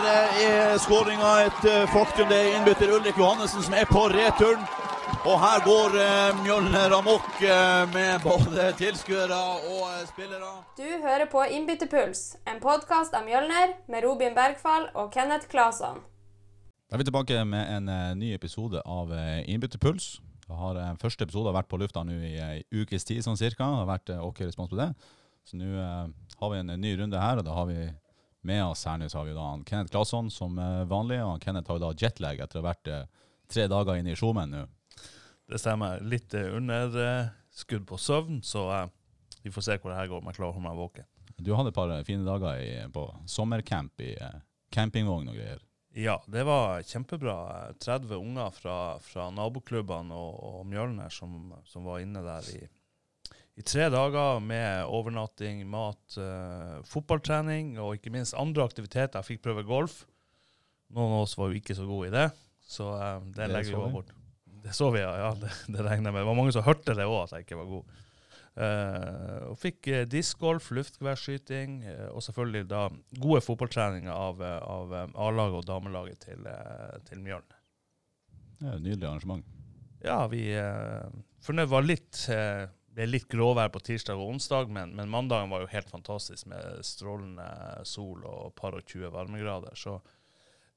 her eh, er skåringa et eh, faktum. Det er innbytter Ulrik Johannessen som er på returen. Og her går eh, Mjølner amok med både tilskuere og spillere. Du hører på Innbytterpuls, en podkast av Mjølner med Robin Bergfall og Kenneth Claesson. Da er vi tilbake med en ny episode av Innbytterpuls. Har, første episode har vært på lufta nå i ei ukes tid sånn cirka. Det har vært ok respons på det. Så nå har vi en, ny runde her, og da har vi med oss her nå så har vi da han Kenneth Claesson som eh, vanlig. Og han Kenneth har jo da jetlag etter å ha vært eh, tre dager inne i showman nå. Det stemmer. Litt eh, underskudd på søvn, så eh, vi får se hvor det her går om jeg klarer å holde meg våken. Du hadde et par eh, fine dager i, på sommercamp i eh, campingvogn og greier. Ja, det var kjempebra. 30 unger fra, fra naboklubbene og, og Mjølner som, som var inne der i, i tre dager med overnatting, mat, uh, fotballtrening og ikke minst andre aktiviteter. Jeg fikk prøve golf. Noen av oss var jo ikke så gode i det, så uh, det, Det legger vi bare bort. Det så vi, ja. ja det, det regner jeg med. Det var mange som hørte det òg, at jeg ikke var god. Uh, og fikk uh, discgolf, luftgeværskyting uh, og selvfølgelig da gode fotballtreninger av, av A-laget og damelaget til, uh, til Mjølner. Det er et nydelig arrangement. Ja, vi uh, fornøyd var litt eh, ble litt gråvær på tirsdag og onsdag, men, men mandagen var jo helt fantastisk med strålende sol og par og 20 varmegrader. Så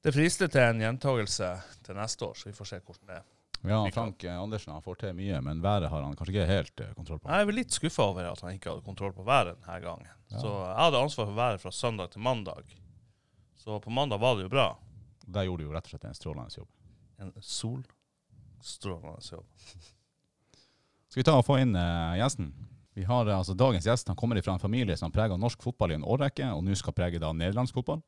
det frister til en gjentagelse til neste år, så vi får se hvordan det er. Ja, Frank Andersen han får til mye, men været har han kanskje ikke helt eh, kontroll på. Jeg er litt skuffa over at han ikke hadde kontroll på været denne gangen. Ja. Så jeg hadde ansvar for været fra søndag til mandag. Så på mandag var det jo bra. Der gjorde du jo rett og slett en strålende jobb. En solstrålende jobb. Skal vi ta og få inn uh, gjesten? Vi har eh, altså Dagens gjest han kommer fra en familie som prega norsk fotball i en årrekke, og nå skal prege da nederlandsk fotball.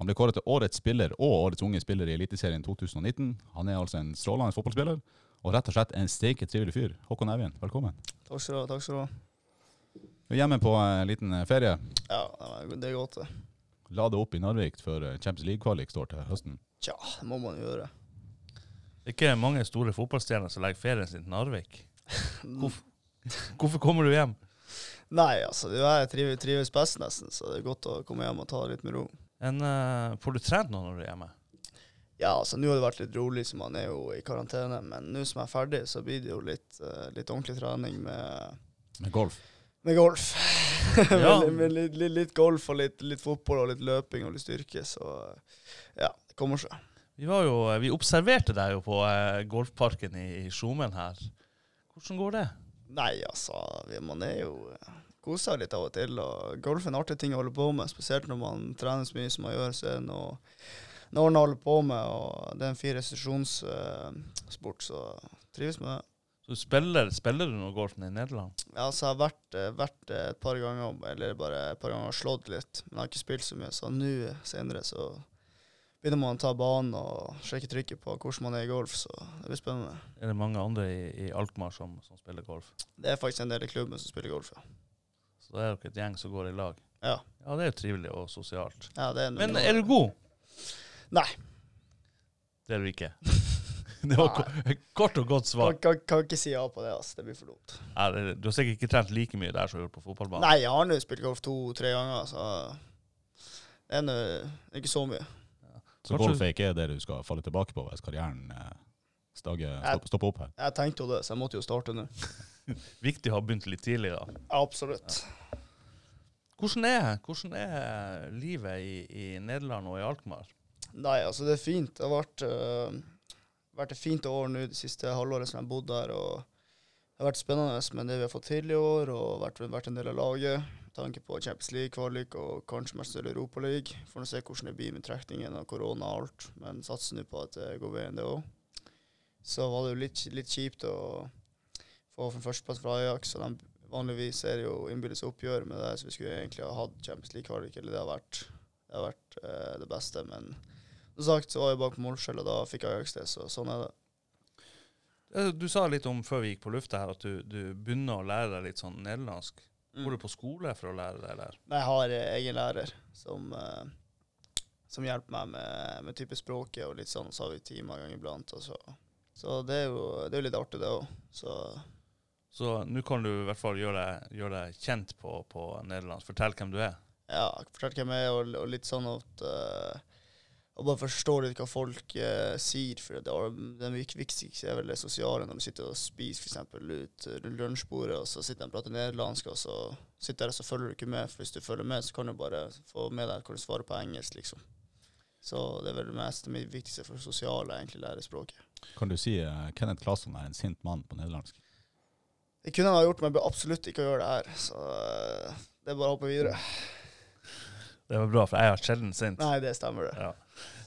Han ble kåret til årets spiller og årets unge spiller i Eliteserien 2019. Han er altså en strålende fotballspiller, og rett og slett en steike trivelig fyr. Håkon Evjen, velkommen. Takk skal du ha. takk skal du ha. Du er hjemme på en liten eh, ferie. Ja, det er godt, det. La det opp i Narvik før eh, Champions League-kvalik står til høsten. Tja, det må man gjøre. Det er ikke mange store fotballstjerner som legger ferien sin til Narvik. Hvorfor, hvorfor kommer du hjem? Nei, altså, det jeg trives, trives best nesten, så det er godt å komme hjem og ta det litt med ro. En, uh, får du trent nå når du er hjemme? Ja, altså, nå har det vært litt rolig, så man er jo i karantene, men nå som jeg er ferdig, så blir det jo litt, uh, litt ordentlig trening med, Med golf. med golf. Ja. med, med litt, litt, litt golf og litt, litt fotball og litt løping og litt styrke, så eh, ja, det kommer seg. Vi, var jo, vi observerte deg jo på uh, golfparken i, i Skjomen her. Hvordan går det? Nei, altså, man er jo kosa seg litt av og til. og Golf er en artig ting å holde på med, spesielt når man trener så mye som man gjør. Så er det noe, noe å holde på med, og det er en fin restitusjonssport, så trives med det. Så spiller, spiller du noe golf i Nederland? Ja, så jeg har vært, eh, vært eh, et par ganger, eller bare et par ganger slått litt, men jeg har ikke spilt så mye. Så nå senere så begynner man å ta banen og sjekke trykket på hvordan man er i golf, så det blir spennende. Er det mange andre i, i Alkmaar som, som spiller golf? Det er faktisk en del i klubben som spiller golf, ja. Så da er dere et gjeng som går i lag? Ja, Ja, det er jo trivelig og sosialt. ja det er en- Men er du god? Nei. Det er du ikke. Det var Nei. kort og godt svar. Kan, kan, kan ikke si ja på det, altså. Det blir for dumt. Ja, det- Du har sikkert ikke trent like mye der som du har gjort på fotballbanen? Nei, jeg har nå spilt golf to-tre ganger, så det er nå ikke så mye. Så Kanskje- golf er det du skal falle tilbake på hvis karrieren eh, stager, stopper, stopper opp her. Jeg tenkte jo det, så jeg måtte jo starte nå. Viktig å ha begynt litt tidligere. Absolutt. Hvordan er, hvordan er livet i, i Nederland og i Alkmaar? Nei, altså det er fint. Det har vært, uh, vært et fint år nå det siste halvåret som jeg har bodd der. og Det har vært spennende med det vi har fått til i år, og vært, vært en del av laget. Tanke på Champions League-kvalik og kanskje mest Europaliga. Får nå se hvordan det blir med trekningen av korona og alt, men satser nå på at det går veien, det òg. Så var det jo litt, litt kjipt å få en førsteplass fra Ajax. og de, Vanligvis er det jo innbyrdes oppgjør med det, så vi skulle egentlig ha hatt Champions League-kvalik. eller Det har vært, det, har vært eh, det beste, men som sagt så var jeg bak målskjell, og da fikk Ajax det, så sånn er det. Eh, Du sa litt om før vi gikk på lufta her, at du, du begynner å lære deg litt sånn nederlandsk. Mm. Går du på skole for å lære det? Nei, jeg har eh, egen lærer som, eh, som hjelper meg med, med type språket og litt sånn, så har vi timer en gang iblant. Så. så det er jo det er litt artig, det òg. Så Så nå kan du i hvert fall gjøre deg, gjøre deg kjent på, på nederlandsk. Fortell hvem du er. ja, fortell hvem jeg er, og, og litt sånn at, eh, Og bare forstår litt hva folk eh, sier. For det, er- det viktigste er vel det sosiale når du sitter og spiser f.eks. ut rundt lunsjbordet, og så sitter de og prater nederlandsk, og så sitter der, og så følger du ikke med. For hvis du følger med, så kan du bare få med deg hvordan du svarer på engelsk, liksom. Så det er vel det mest det viktigste for det sosiale, egentlig, lære språket. Kan du si uh, Kenneth Claesson er en sint mann på nederlandsk? Det kunne han ha gjort, men jeg bør absolutt ikke gjøre det her. Så uh, det er bare å hoppe videre. Det var bra, for jeg har sjelden sint. Nei, det stemmer, det. Ja.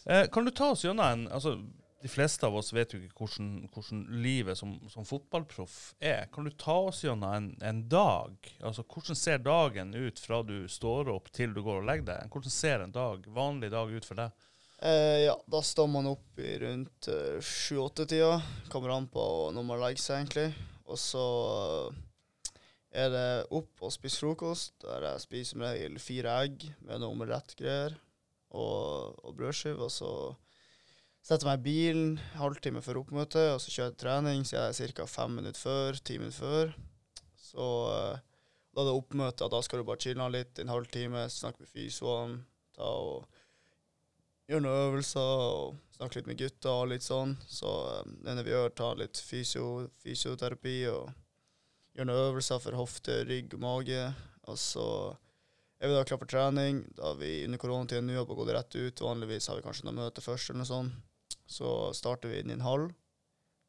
Eh, kan du ta oss gjennom en altså, De fleste av oss vet jo ikke hvordan, hvordan livet som, som fotballproff er. Kan du ta oss gjennom en, en dag? Altså, Hvordan ser dagen ut fra du står opp til du går og legger deg? Hvordan ser en dag, vanlig dag ut for deg? Eh, ja, da står man opp i rundt sju-åtte-tida. Kommer an på når man legger seg, egentlig. Og så eh, er det opp og spise frokost. Der jeg spiser som regel fire egg med noe omelettgreier og, og brødskive. Og så setter jeg meg i bilen halvtime før oppmøte, og så kjører jeg trening. Så jeg er ca. fem minutter før, ti minutter før. Så eh, da er det oppmøte, da skal du bare chille litt en halvtime, snakke med fysioen, ta og gjøre noen øvelser og snakke litt med gutta og litt sånn. Så eh, det ene vi gjør, ta litt fysio, fysioterapi og gjøre noen øvelser for hofte, rygg og mage. Og så er vi da klar for trening. Da vi under koronatiden nå har gått rett ut. Vanligvis har vi kanskje noe møte først eller noe sånt. Så starter vi inn i en hall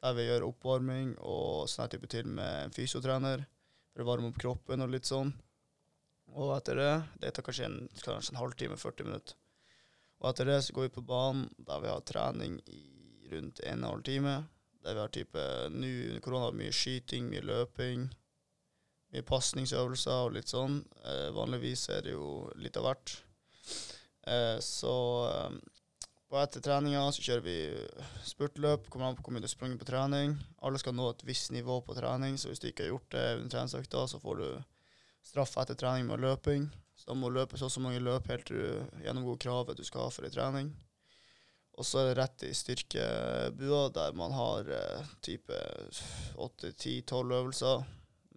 der vi gjør oppvarming og sånn type til med en fysiotrener for å varme opp kroppen og litt sånn. Og etter det Det tar kanskje en, kanskje en halvtime, 40 minutter. Og etter det så går vi på banen der vi har trening i rundt en og en. Der vi har type Nå under korona mye skyting, mye løping, mye pasningsøvelser og litt sånn. Eh, vanligvis er det jo litt av hvert. Eh, så eh, på etter treninga så kjører vi spurtløp. Kommer an på hvor mye du springer på trening. Alle skal nå et visst nivå på trening, så hvis du ikke har gjort det under treningsøkta, så får du straff etter trening med løping. Så da må du løpe så og så mange løp helt til du gjennomgår kravet du skal ha for en trening. Og så er det rett i styrkebua, der man har eh, type 8-10-12 øvelser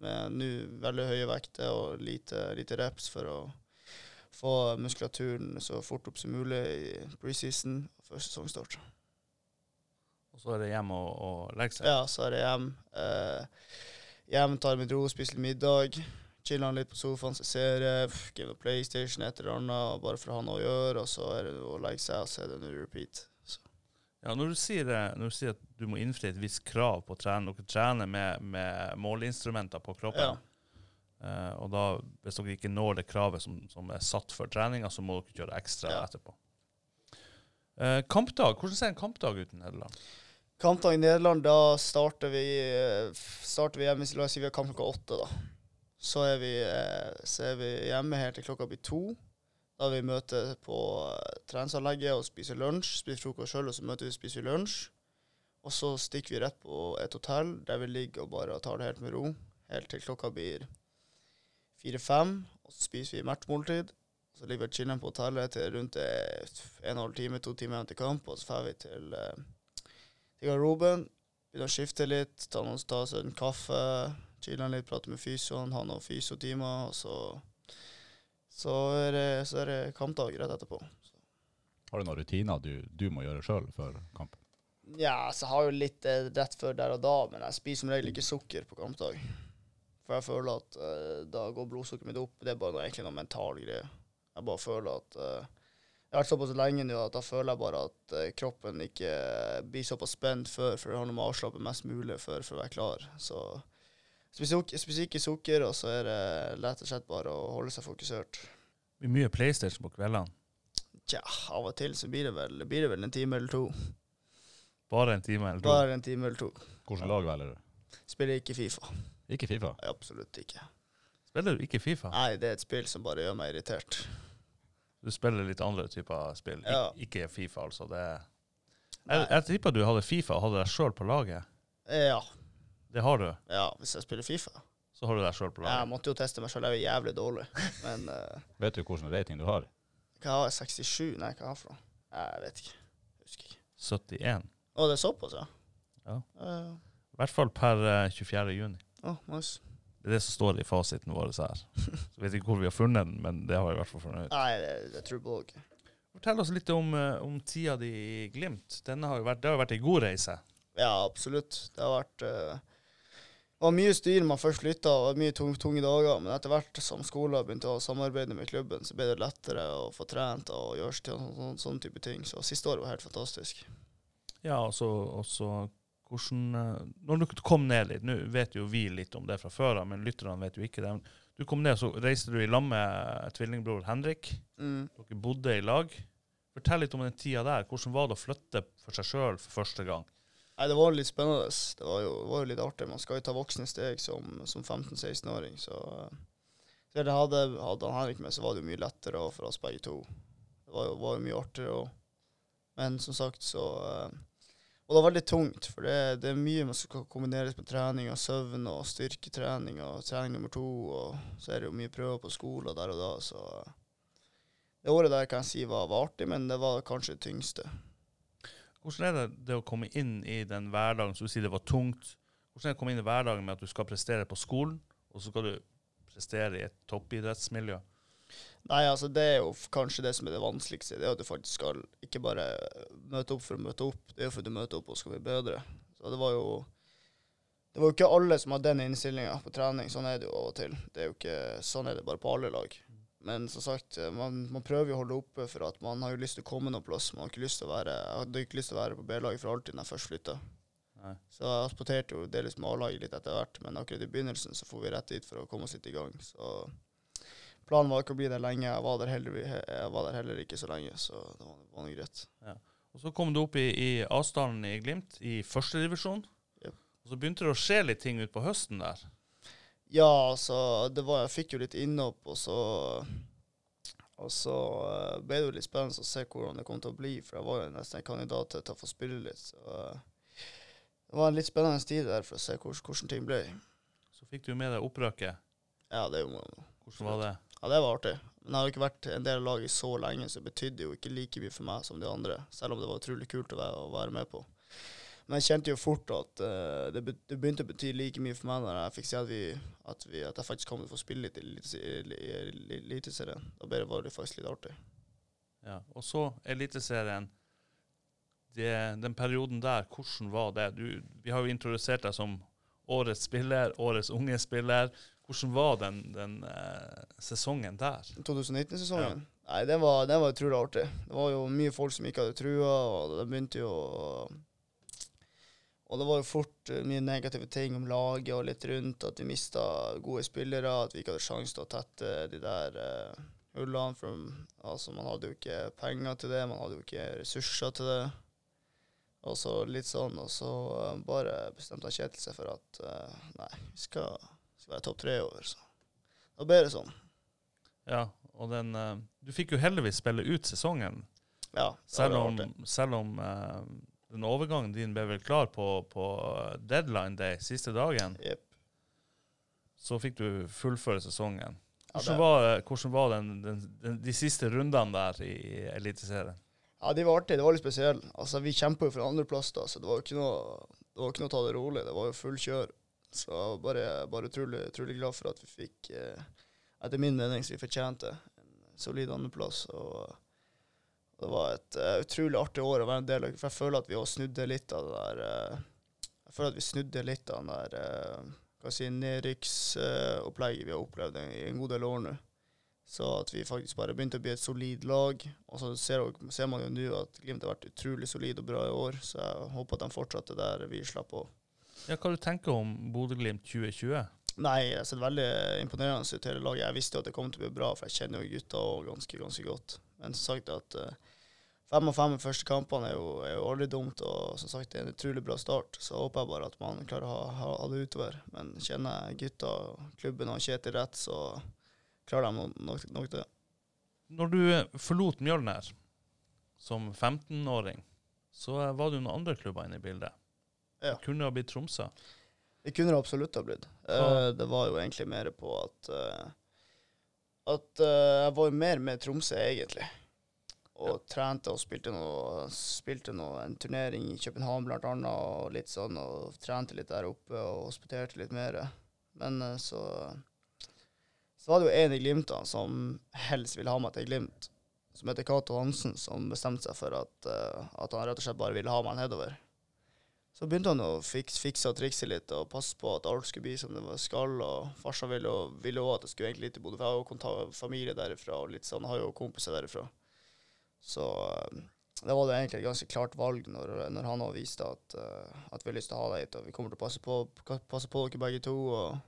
med nå veldig høye vekter og lite, lite reps for å få muskulaturen så fort opp som mulig i preseason før sesongstart. Og så er det hjem og, og legge seg? Ja, så er det hjem. Eh, hjem, tar med ro, spiser litt middag. Chiller litt på sofaen, ser serie, pff, game of PlayStation, et eller annet, bare for å ha noe å gjøre. Og så er det å legge seg, og så er det en repeat. Ja, når du, sier, når du sier at du må innfri et visst krav på å trene, dere trener med, med måleinstrumenter på kroppen, Ja. eh, og da, hvis dere ikke når det kravet som, som er satt for treninga, så må dere gjøre ekstra Ja. etterpå. Eh, kampdag, hvordan ser en kampdag ut i Nederland? Kampdag i Nederland, da starter vi, eh, starter vi hjemme. La oss si vi har kamp klokka åtte, da. Så er, vi, eh, så er vi hjemme helt til klokka blir to. Da vi møter på treningsanlegget og spiser lunsj. Spiser frokost sjøl, og så møter vi og spiser lunsj. Og så stikker vi rett på et hotell der vi ligger og bare tar det helt med ro. Helt til klokka blir fire-fem. Og så spiser vi matchmåltid. Så ligger vi og chiller på hotellet til rundt en og en halv time, to timer igjen til kamp, og så drar vi til eh, til garderoben. Begynner å skifte litt, ta, seg en kaffe, chille litt, prate med fysioen, ha noen fysiotimer. Og så, så, er det, så er det kampdag rett etterpå. Har du noen rutiner du, du må gjøre sjøl før kamp? Ja, så jeg har jo litt eh, rett før der og da, men jeg spiser som regel ikke sukker på kampdag. For jeg føler at eh, da går blodsukkeret mitt opp. Det er bare noe, egentlig noe mental greie. Jeg bare føler at eh, Jeg har vært såpass lenge nå at da føler jeg bare at eh, kroppen ikke blir såpass spent før, for det handler om å avslappe mest mulig før for å være klar. Så spiser spiser ikke sukker, og så er det rett og slett bare å holde seg fokusert. Det blir mye PlayStation på kveldene. Tja, av og til så blir det vel, blir det vel en time eller to. Bare en time eller to. Bare en time eller to. Hvilket lag velger du? Spiller ikke Fifa. Ikke Fifa? Absolutt ikke. Spiller du ikke Fifa? Nei, det er et spill som bare gjør meg irritert. Du spiller litt andre typer spill. Ik Ja. Ikke Fifa, altså. Det er jeg, jeg tipper du hadde Fifa og hadde deg sjøl på laget. Ja, Det har du. ja, hvis jeg spiller Fifa. Så har du deg sjøl på laget? Jeg måtte jo teste meg sjøl, jeg er jævlig dårlig. Men uh... Vet du hvilken rating du har? Hva var jeg? 67? Nei, hva har jeg for noe? Jeg vet ikke. Husker ikke. 71. Å, det er såpass, ja? Ja. Uh, I hvert fall per eh, 24. juni. Å, nice. Det er det som står i fasiten vår her. Så vet ikke hvor vi har funnet den, men det har vi i hvert fall funnet ut. Nei, det, det tror jeg på ikke. Fortell oss litt om, eh, om tida di i Glimt. Denne har jo vært, det har jo vært ei god reise. Ja, absolutt. Det har vært eh, det var mye styr man først flytta, og mye tunge, tunge dager. Men etter hvert som skolen begynte å samarbeide med klubben, så ble det lettere å få trent og gjøre sånne, sånne, type ting. Så siste året var helt fantastisk. Ja, og så hvordan eh, Når du kom ned litt, nå vet jo vi litt om det fra før av, men lytterne vet jo ikke det. Du kom ned, så reiste du i lag med tvillingbror Henrik. Mm. Dere bodde i lag. Fortell litt om den tida der. Hvordan var det å flytte for seg sjøl for første gang? Nei, det var litt spennende. Det var jo, var jo litt artig. Man skal jo ta voksne steg som, som 15-16-åring, så det hadde, hadde han Henrik med, så var det jo mye lettere for oss begge to. Det var jo, var jo mye artigere òg. Men som sagt, så eh, Og det var veldig tungt, for det, det er mye man skal kombineres med trening og søvn og styrketrening og trening nummer to, og så er det jo mye prøver på skolen der og da, så det året der kan jeg si var, var artig, men det var kanskje det tyngste. Hvordan er det, det å komme inn i den hverdagen som du sier det var tungt? Hvordan er det å komme inn i hverdagen med at du skal prestere på skolen, og så skal du prestere i et toppidrettsmiljø? Nei, altså det er jo kanskje det som er det vanskeligste. Det er at du faktisk skal ikke bare møte opp for å møte opp, det er jo fordi du møter opp og skal bli bedre. Så det var jo Det var jo ikke alle som hadde den innstillinga på trening. Sånn er det jo av og til. Det er jo ikke, sånn er det bare på alle lag. Men som sagt, eh, man, man prøver jo å holde oppe for at man har jo lyst til å komme noen plass. Man har ikke lyst til å være, jeg hadde ikke lyst til å være på B-laget for alltid når jeg først flytta. Så jeg asporterte jo delvis med A-laget litt etter hvert, men akkurat i begynnelsen så får vi rett dit for å komme oss litt i gang. Så planen var ikke å bli der lenge. Jeg var der heller, jeg var der heller ikke så lenge, så det var, var noe greit. Og så kom du opp i, i avstanden i Glimt, i førstedivisjon. Yep. Og så begynte det å skje litt ting utpå høsten der. Ja, altså, det var, jeg fikk jo litt innhopp, og så og så eh, ble det jo litt spennende å se hvordan det kom til å bli, for jeg var jo nesten en kandidat til å få spille litt. Så eh, det var en litt spennende tid der for å se hvordan, hvordan ting ble. Så fikk du med deg opprøket. Ja, det, er jo, Hvordan var det? ja, det var artig. Men jeg har jo ikke vært en del av laget så lenge, så det betydde jo ikke like mye for meg som de andre. Selv om det var utrolig kult å være, å være med på. Men jeg kjente jo fort at uh, det, be, det begynte å bety like mye for meg når jeg fikk se at, vi, at, vi, at jeg faktisk kom til å få spille litt i Elite- i- i i Eliteserien. Da ble det, faktisk litt artig. Ja. Og så Eliteserien. Den perioden der, hvordan var det? Du, vi har jo introdusert deg som årets spiller, årets unge spiller. Hvordan var den, den eh, sesongen der? 2019-sesongen. Nei, den var, det var utrolig artig. Det var jo mye folk som ikke hadde trua, og det begynte jo å Og det var jo fort eh, mye negative ting om laget og litt rundt, at vi mista gode spillere, at vi ikke hadde sjanse til å tette de der uh, hullene. For altså, man hadde jo ikke penger til det, man hadde jo ikke ressurser til det. Og så litt sånn, og så uh, bare bestemte Kjetil seg for at uh, nei, vi skal, skal være topp tre i år. Så da ble det sånn. Ja, og den Du fikk jo heldigvis spille ut sesongen, Ja, det selv om, selv om den overgangen din ble vel klar på, på deadline day, siste dagen. Yep. Så fikk du fullføre sesongen. Hvordan var, hvordan var den, den, den, de siste rundene der i Eliteserien? Ja, de var artige. Det var litt spesielle. Altså, vi kjempa jo for andreplass, da, så det var jo ikke noe å ta det rolig. Det var jo full kjør. Så jeg bare, bare utrolig, utrolig glad for at vi fikk, eh, etter min mening, så vi fortjente en solid andreplass. Og det var et uh, utrolig artig år å være en del av. For jeg føler at vi snudde litt av det der uh, Jeg føler at vi snudde litt av den der uh, si, nedrykksopplegget vi har opplevd i en god del år nå. Så at vi faktisk bare begynte å bli et solid lag. Og så ser, ser man jo nå at Glimt har vært utrolig solid og bra i år, så jeg håper at de fortsetter der vi slapp av. Ja, hva du tenker om Bodø-Glimt 2020? Nei, jeg ser veldig imponerende ut hele laget. Jeg visste jo at det kom til å bli bra, for jeg kjenner jo gutta ganske, ganske godt. Men som sagt at eh, fem av fem i første kampene er jo, er jo aldri dumt, og som sagt det er en utrolig bra start. Så håper jeg bare at man klarer å ha, ha, det utover. Men kjenner jeg gutta, klubben og Kjetil rett, så klarer de nok, nok, det. Når du forlot Mjølner som 15-åring, så var det jo noen andre klubber inne i bildet. Ja. Det kunne ha blitt Tromsø. Det kunne det absolutt ha blitt. Ja. Eh, det var jo egentlig mer på at eh, At eh, jeg var jo mer med Tromsø, egentlig. Og trente og spilte noe, spilte noe en turnering i København blant annet, og litt sånn, og trente litt der oppe og hospiterte litt mer. Men så Så var det jo en i Glimt da, som helst ville ha meg til Glimt. som heter Cato Hansen, som bestemte seg for at, uh, at han rett og slett bare ville ha meg nedover. Så begynte han å fikse, fikse og trikse litt og passe på at alt skulle bli som det var skal. Og farsan ville òg at jeg skulle egentlig til Bodø, for jeg har jo familie derifra og litt sånn, har jo kompiser derifra. Så eh, det var det egentlig et ganske klart valg når, når han òg viste at, eh, at vi har lyst til å ha deg hit, og vi kommer til å passe på, passe på dere begge to. og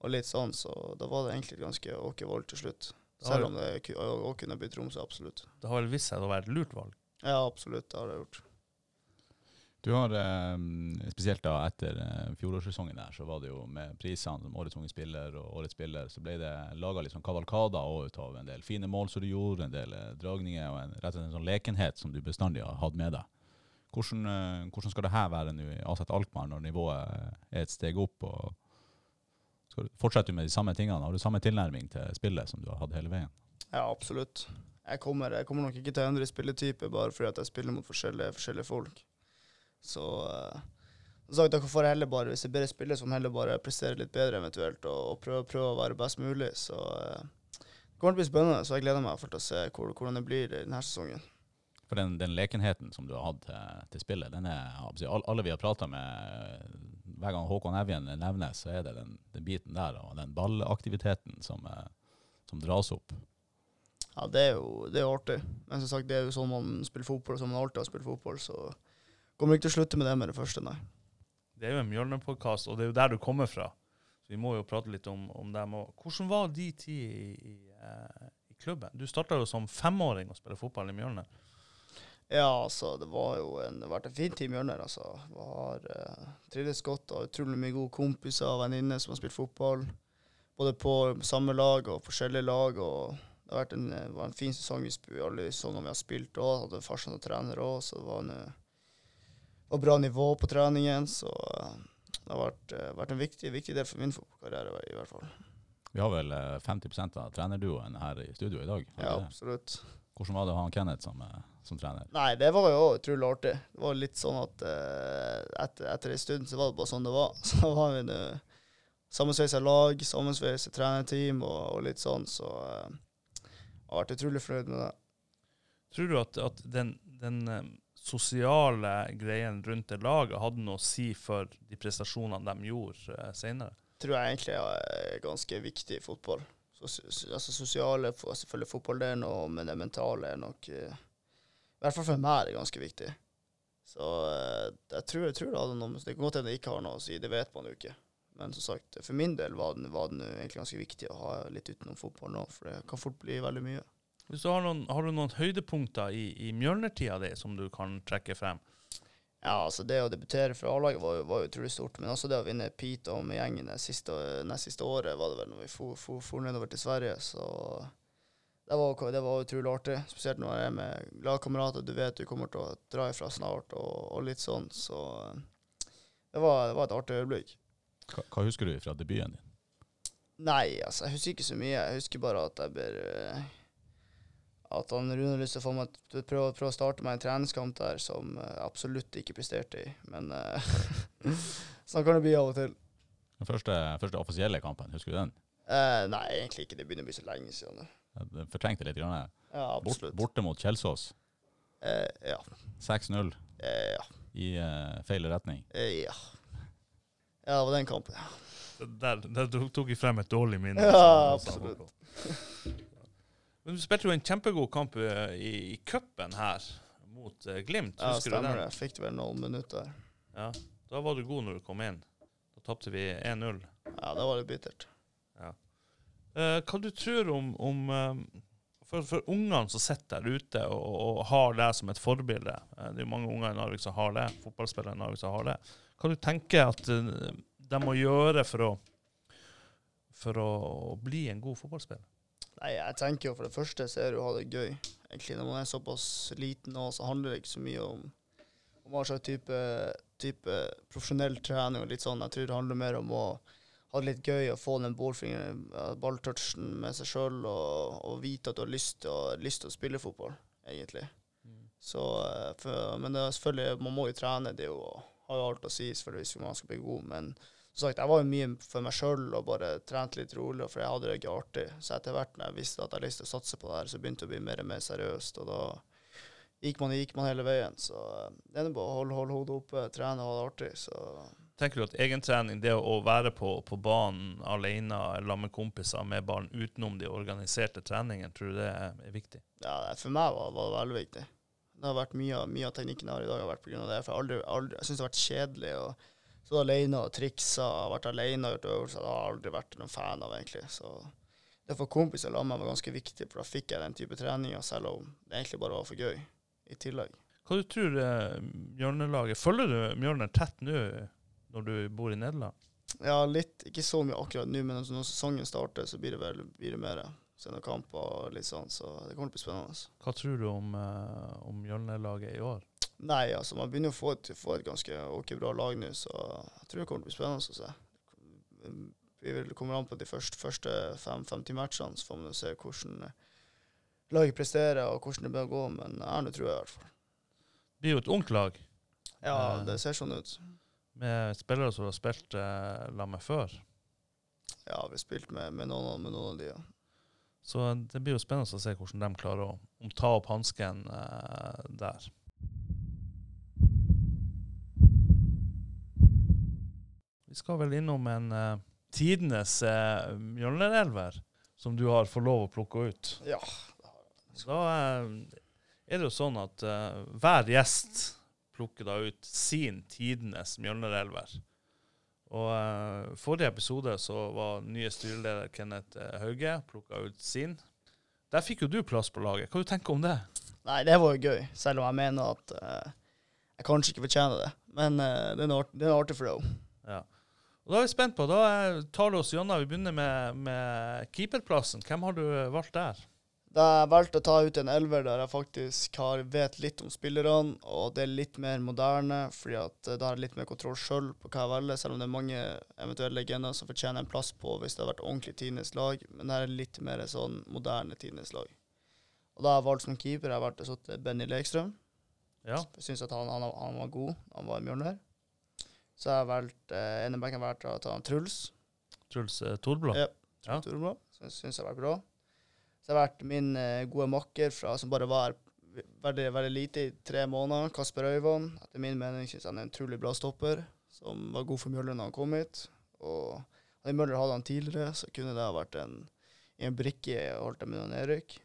og litt sånn, så da var det egentlig et ganske ok valg til slutt. Selv om det òg kunne blitt Tromsø, absolutt. Det har vel vist seg å være et lurt valg. Ja, absolutt, det har det gjort. Du har, eh, spesielt da etter eh, fjorårssesongen der, så var det jo med prisene som Årets unge spiller og Årets spiller, så ble det laga litt sånn kavalkader også ut av en del fine mål som du gjorde, en del eh, dragninger og en, rett og slett en sånn lekenhet som du bestandig har hatt med deg. Hvordan, hvordan skal det her være nå i Aset Alkmaar når nivået er et steg opp? og Fortsetter du med de samme tingene? Har du samme tilnærming til spillet som du har hatt hele veien? Ja, absolutt. Jeg kommer, jeg kommer nok ikke til å endre spilletype bare fordi at jeg spiller mot forskjellige, forskjellige folk. Så uh, sagt, dere får heller bare, hvis jeg bedre spiller, så må heller bare prestere litt bedre eventuelt, og, og prøve, prøve å være best mulig. Så uh, det kommer til å bli spennende, så jeg gleder meg til å se hvor, hvordan det blir denne sesongen. For den, den lekenheten som du har hatt til, til spillet, den er jeg håper å si, Alle vi har prata med, hver gang Håkon Evjen nevnes, så er det den, den biten der, og den ballaktiviteten som, eh, som dras opp. Ja, det er jo det er artig. Men som sagt, det er jo sånn man spiller fotball, som man alltid har spilt fotball, så kommer ikke til å slutte med det med det første, nei. Det er jo en Mjølner-podkast, og det er jo der du kommer fra. Så vi må jo prate litt om, om dem òg. Hvordan var de tid i, i, eh, i klubben? Du starta jo som femåring å spille fotball i Mjølner. Ja, altså, det var jo en, det har vært en fin tid i Mjølner, altså. Var, uh, trivdes godt og utrolig mye gode kompiser og venninner som har spilt fotball. Både på samme lag og forskjellige lag. og Det har vært en, var en fin sesong i alle sesongene vi har spilt òg. Hadde farsan og trener òg, så det var, en, eh, var bra nivå på treningen. Så uh, det har vært, uh, vært en viktig, viktig del for min fotballkarriere, i hvert fall. Vi har vel eh, 50% av trenerduoen her i studio i dag. Ja, absolutt. Hvordan var det å ha Kenneth som, eh, som trener? Nei, det var jo utrolig artig. Det var litt sånn at eh, etter, etter en stund så var det bare sånn det var. Så var vi nå sammensveisa lag, sammensveisa trenerteam og, og litt sånn, så eh, jeg har vært utrolig fornøyd med det. Tror du at, at den, den eh, sosiale greiene rundt det laget hadde noe å si for de prestasjonene de gjorde uh, senere? Tror jeg egentlig er ganske viktig i fotball. Så, altså sosiale, for- selvfølgelig er noe, men det mentale er nok eh, I hvert fall for meg er det ganske viktig. Så eh, jeg tror, jeg tror det hadde noe Det kan godt hende det ikke har noe å si, det vet man jo ikke. Men som sagt, for min del var den, var den egentlig ganske viktig å ha litt utenom fotball nå, for det kan fort bli veldig mye. Hvis du har, noen, har du noen høydepunkter i, i Mjølner-tida di som du kan trekke frem? Ja, altså det å debutere for A-laget var, var jo utrolig stort, men også det å vinne Pete med gjengen det siste, nest siste året, var det vel når vi for, for, for nedover til Sverige, så det var, det var utrolig artig. Spesielt når jeg er med lagkamerater du vet du kommer til å dra ifra snart, og, og litt sånn, så det var, det var et artig øyeblikk. Hva, hva husker du fra debuten din? Nei, altså, jeg husker ikke så mye. Jeg husker bare at jeg ber eh, At han Rune har lyst til å få meg til å prøve, prøve å starte meg en treningskamp der som eh, jeg absolutt ikke presterte i. Men eh, sånn kan det bli av og til. Den første, første offisielle kampen, husker du den? Eh, nei, egentlig ikke. Det begynner å bli så lenge siden. Du fortrengte litt. Grann. Ja, Bort, absolutt. borte mot Kjelsås. Eh, ja. 6-0 Eh, ja. i eh, feil retning. Eh, ja. Ja, det var den kampen. ja. Der, der tok- jeg frem et dårlig minne. Ja, absolutt. Men du spilte jo en kjempegod kamp eh, i, i cupen her mot uh, Glimt. Ja, Husker stemmer det. Fikk vel noen minutter. Ja, da var du god når du kom inn. Da tapte vi 1-0. Ja, da var det bittert. Eh, hva du tror om, om uh, for, for ungene som sitter der ute og, og har deg som et forbilde uh, Det er jo mange unger i Narvik som har det, fotballspillere i Narvik som har det. Hva du tenker at de må gjøre for å, for å bli en god fotballspiller? Nei, jeg tenker jo for det første så er det å ha det gøy. Egentlig Når man er såpass liten nå, så handler det ikke så mye om om hva slags type, type profesjonell trening og litt sånn. Jeg tror det handler mer om å ha det litt gøy og få den balltouchen med seg sjøl og, og vite at du har lyst til, å, lyst til å spille fotball, egentlig. Så, eh, for, men det er selvfølgelig, man må jo trene. Det er jo, har jo alt å si selvfølgelig hvis man skal bli god, men som sagt, jeg var jo mye for meg sjøl og bare trente litt rolig, for jeg hadde det ikke artig. Så etter hvert når jeg visste at jeg hadde lyst til å satse på det her, så begynte det å bli mer og mer seriøst. Og da gikk man, gikk man hele veien. Så eh, det er bare å holde, holde hodet oppe, trene og ha det artig. Så Tenker du at egentrening, det å være på, på banen alene eller med kompiser med barn utenom de organiserte treningene, tror du det er, viktig? ja, for meg var, var det veldig viktig. Det har vært mye, mye av teknikken jeg har i dag, har vært av det. For jeg, aldri, aldri, jeg syns det har vært kjedelig å stå alene og triksa, vært alene og gjort øvelser. Det har jeg aldri vært noen fan av, egentlig. Så det å kompiser la meg var ganske viktig, for da fikk jeg den type treninger, selv om det egentlig bare var for gøy i tillegg. Hva du tror du Mjølnerlaget Følger du Mjølner tett nå når du bor i Nederland? Ja, litt. Ikke så mye akkurat nå, men når sesongen starter, så blir det vel blir det mer. Se noen kamper og litt sånn, så det kommer til å bli spennende. Hva tror du om, uh, om Mjølnerlaget i år? Nei, altså, man begynner å få et, få et ganske ok bra lag nå, så jeg tror det kommer til å bli spennende å se. Vi vil komme an på de første, første fem, 50 matchene, så får man se hvordan laget presterer og hvordan det bør gå, men Erne tror jeg i hvert fall. Det blir jo et ungt lag Ja, Eh. det ser sånn ut. med spillere som har spilt uh, la meg før. Ja, vi har spilt med, med, noen, med noen av de, ja. Så det blir jo spennende å se hvordan de klarer å ta opp hansken eh, der. Vi skal vel innom en uh, tidenes uh, Mjølnerelver, som du har fått lov å plukke ut. Ja. Da uh, er det jo sånn at uh, hver gjest plukker da ut sin tidenes Mjølnerelver. Og uh, forrige episode så var nye styreleder Kenneth eh, Hauge plukka ut sin. Der fikk jo du plass på laget. Hva du tenker du om det? Nei, det var jo gøy, selv om jeg mener at eh, jeg kanskje ikke fortjener det. Men eh, det er en artig flow. Ja. Og Da er vi spent på, da tar du oss gjennom. Vi begynner med, med keeperplassen. Hvem har du valgt der? Da jeg valgte å ta ut en elver der jeg faktisk har, vet litt om spillerne, og det er litt mer moderne, fordi at eh, da har jeg litt mer kontroll sjøl på hva jeg velger, selv om det er mange eventuelle legender som fortjener en plass på hvis det har vært ordentlig tidenes lag, men det er litt mer sånn moderne tidenes lag. Og da har jeg valgt som keeper, jeg å sette Benny Lekstrøm. Ja. Syns at han, han, han var god, han var i Mjølner. Så jeg har valgt eh, ene bekken har vært å ta han Truls. Truls eh, Torblå? Ja. Ja. Torbra. Så jeg syns har vært bra. Så jeg har vært min eh, gode makker fra, som bare var veldig, veldig lite i tre måneder, Kasper Øyvand. Etter min mening syns jeg han er en utrolig bra stopper, som var god for Mjølner når han kom hit. Og hadde Mjølner hatt han tidligere, så kunne det ha vært en, en brikke i å holde med nedrykk.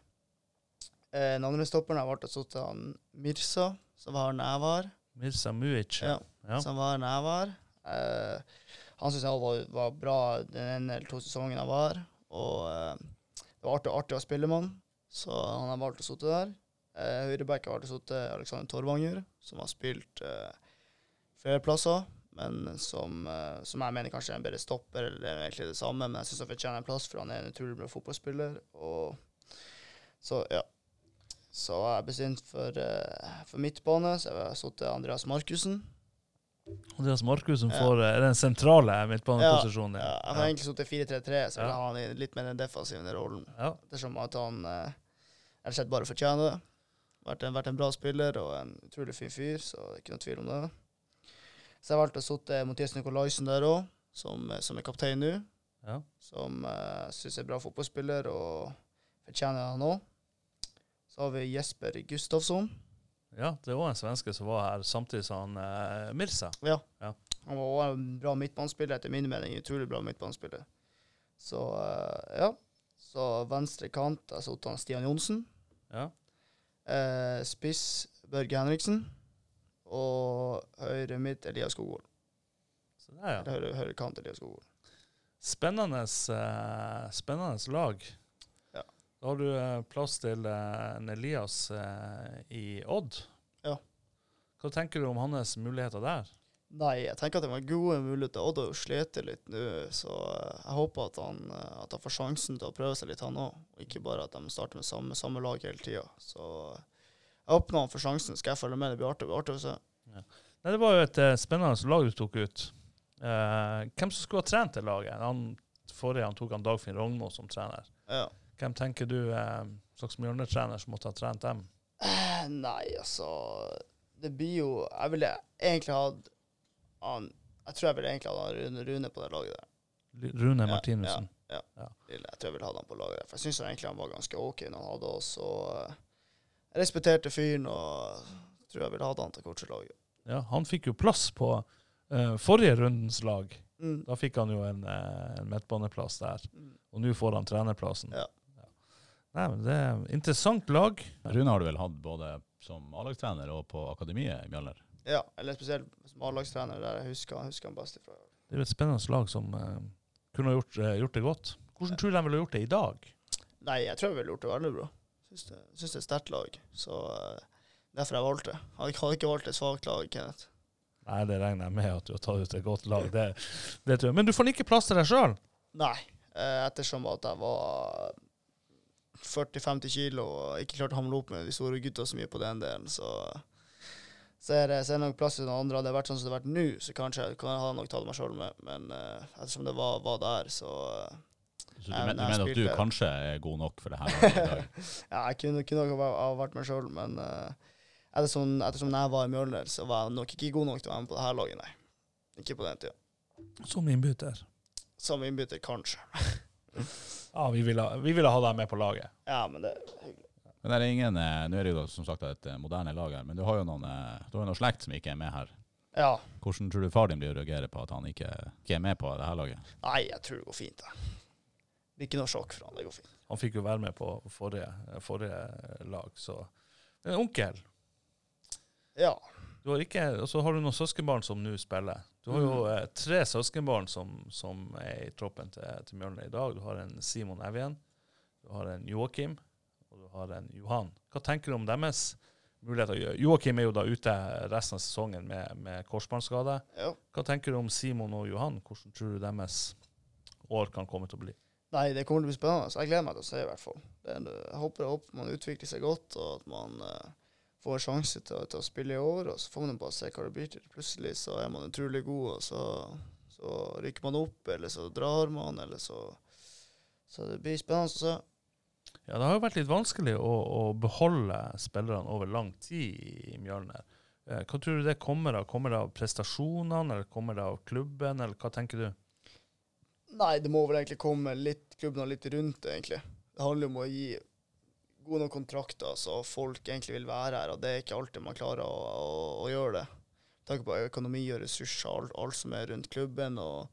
Eh, den andre stopperen har vært å sitte han Mirsa, som var her når jeg var. Mirza Muic. Ja. Ja. som var når jeg var. Uh, han syns jeg var, var bra den ene eller to sesongene jeg var. Og uh, det var artig, artig å spille med han, så han har valgt å sitte der. Uh, Høyreback har valgt å sitte Alexander Torvanger, som har spilt eh, flere plasser. Men som, eh, som jeg mener kanskje er en bedre stopper, eller det er egentlig det samme. Men jeg syns han fortjener en plass, for han er en utrolig bra fotballspiller. Og så, ja. Så jeg har bestemt for, eh, for midtbane, så jeg har til Andreas Markussen. Andreas Markussen som Ja. får eh, den sentrale midtbaneposisjonen. Ja, han har Ja. egentlig sittet 4-3-3, så jeg Ja. han i litt mer den defensive rollen. Ja. Ettersom at han eh, rett og slett bare fortjener det. Vært en, vært en bra spiller og en utrolig fin fyr, så det er ikke noe tvil om det. Så jeg valgte å sitte Mathias Nikolaisen der òg, som, eh, som er kaptein nå. Ja. Som jeg uh, syns er bra fotballspiller og fortjener han òg. Så har vi Jesper Gustafsson. ja, det er òg en svenske som var her samtidig som han eh, Mirza. Ja. Ja. Han var også en bra midtbanespiller, etter min mening. Utrolig bra midtbanespiller. Så eh, ja. Så venstre kant, der satt han Stian Johnsen. Ja. Eh, spiss Børge Henriksen. Og høyre midt Elias Skogvold. Så der, ja. Eller Høyre, høyre kant Elias Skogvold. Spennende, eh, spennende lag. Ja. Da har du eh, plass til eh, en Elias eh, i Odd. Ja. Hva tenker du om hans muligheter der? Nei, jeg tenker at det var gode muligheter. Odd har jo slitt litt nå, så jeg håper at han, at han får sjansen til å prøve seg litt, han òg. Ikke bare at de starter med samme, samme lag hele tida. Så jeg håper han får sjansen. Skal jeg følge med? Det blir artig, det blir artig å se. Nei, det var jo et spennende lag du tok ut. Eh, hvem som skulle ha trent det laget? Han, forrige han tok han Dagfinn Rognmo som trener. Ja. Hvem tenker du eh, slags Mjølner-trener som måtte ha trent dem? Eh, Nei, altså Det blir jo Jeg ville egentlig hatt han Jeg tror jeg vil egentlig ha Rune, Rune på det laget der. Rune Ja, Martinussen. Ja. Jeg tror jeg ville ha han på laget der. For jeg syns egentlig han var ganske OK når han hadde oss. Og eh, jeg respekterte fyren og tror jeg ville hatt han til coachelaget. Ja, han fikk jo plass på uh, forrige rundens lag. Mm. Da fikk han jo en, eh, en midtbaneplass der. Mm. Og nå får han trenerplassen. Ja. Nei, men Det er interessant lag. Rune har du vel hatt både som A-lagstrener og på akademiet i Mjølner? Ja, eller spesielt som A-lagstrener, der jeg husker, husker han best ifra. Det er jo et spennende lag som uh, kunne gjort, uh, gjort det godt. Hvordan tror du de ville gjort det i dag? Nei, jeg tror jeg ville gjort det veldig bra. Syns det, syns det er et sterkt lag. Så uh, derfor jeg valgte det. Hadde ikke- hadde ikke valgt et svakt lag, Kenneth. Nei, det regner jeg med at du har tatt ut et godt lag. Det, det tror jeg. Men du får ikke plass til deg sjøl. Nei, ettersom at jeg var 40-50 kilo og ikke klarte å hamle opp med de store gutta så mye på den delen, så så er, det, så er det nok plass til noen andre. Hadde det vært sånn som det har vært nå, så kanskje kan jeg nok tatt meg sjøl med. Men uh, ettersom det var, var der, så uh, Så du, Nei, men, men du mener at du kanskje er god nok for det her i dag? Ja, jeg kunne, kunne nok ha ha vært meg sjøl, men uh, ettersom, ettersom jeg var i Mjølner, så var jeg nok ikke god nok til å være med på det her laget, nei. Ikke på den tida. Som innbytter. Som innbytter, kanskje. Ja, vi ville, vi ville ha deg med på laget. Ja, men det er hyggelig. Men det er ingen, eh, Nå er det jo som sagt et eh, moderne lag her, men du har jo noen, eh, du har jo noen slekt som ikke er med her. Ja. Hvordan tror du far din blir å reagere på at han ikke, ikke er med på det her laget? Nei, jeg tror det går fint, da. Det blir ikke noe sjokk for han, det går fint. Han fikk jo være med på forrige, forrige lag, så En onkel. Ja. Du har ikke, og så har du noen søskenbarn som nå spiller. Du har jo Mm. eh, tre søskenbarn som, som er i troppen til, til Mjølner i dag. Du har en Simon Evjen, du har en Joakim, og du har en Johan. Hva tenker du om deres muligheter? Joakim er jo da ute resten av sesongen med, med korsbåndskade. ja. Hva tenker du om Simon og Johan? Hvordan tror du deres år kan komme til å bli? Nei, det kommer til å bli spennende. Jeg gleder meg til å se, i hvert fall. Er, jeg håper, jeg håper man utvikler seg godt, og at man eh, får sjanse til, til å spille i år. Og så får man bare se hva det blir til. Plutselig så er man utrolig god, og så, så rykker man opp, eller så drar man, eller så Så det blir spennende å se. Ja, Det har jo vært litt vanskelig å, å beholde spillerne over lang tid i Mjølner. Eh, Hva tror du det kommer av? Kommer det av prestasjonene, eller kommer det av klubben, eller hva tenker du? Nei, det må vel egentlig komme litt klubben og litt rundt egentlig. Det handler om å gi gode nok kontrakter så folk egentlig vil være her, og det er ikke alltid man klarer å, å, å gjøre det. Med tanke på økonomi og ressurser, alt, alt som er rundt klubben, og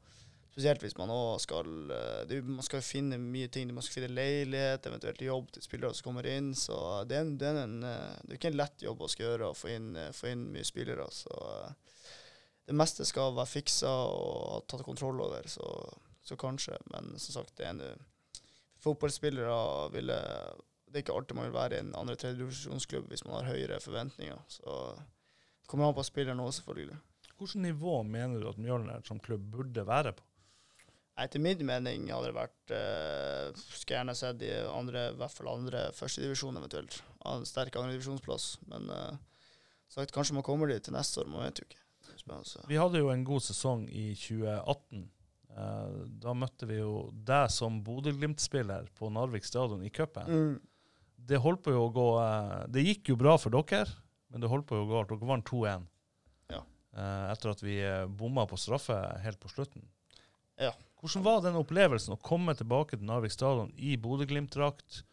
spesielt hvis man også skal eh, det, Man skal finne mye ting. Man skal finne leilighet, eventuelt jobb til spillere som kommer inn, så det er, en, det er, en, eh, det er ikke en lett jobb å skal gjøre å få inn, eh, få inn mye spillere. Så det meste skal være fiksa og tatt kontroll over, så, så kanskje. Men som sagt, det er en, fotballspillere ville Det er ikke alltid man vil være i en andre tredjedivisjonsklubb hvis man har høyere forventninger. Så det kommer an på spilleren òg, selvfølgelig. Hvilket nivå mener du at Mjølner som klubb burde være på? Etter min mening hadde det vært eh, Skulle gjerne sett i andre, i hvert fall andre førstedivisjon eventuelt. En sterk andredivisjonsplass. Men eh, sagt, kanskje man kommer dit til neste år, man vet jo ikke. Vi hadde jo en god sesong i 2018. Eh, da møtte vi jo deg som Bodø-Glimt-spiller på Narvik stadion i cupen. Mm. Det holdt på jo å gå eh, Det gikk jo bra for dere, men det holdt på å gå. Dere vant 2-1 Ja. Eh, etter at vi eh, bomma på straffe helt på slutten. Ja. Hvordan var den opplevelsen å komme tilbake til Narvik stadion i Bodø-Glimt-drakt?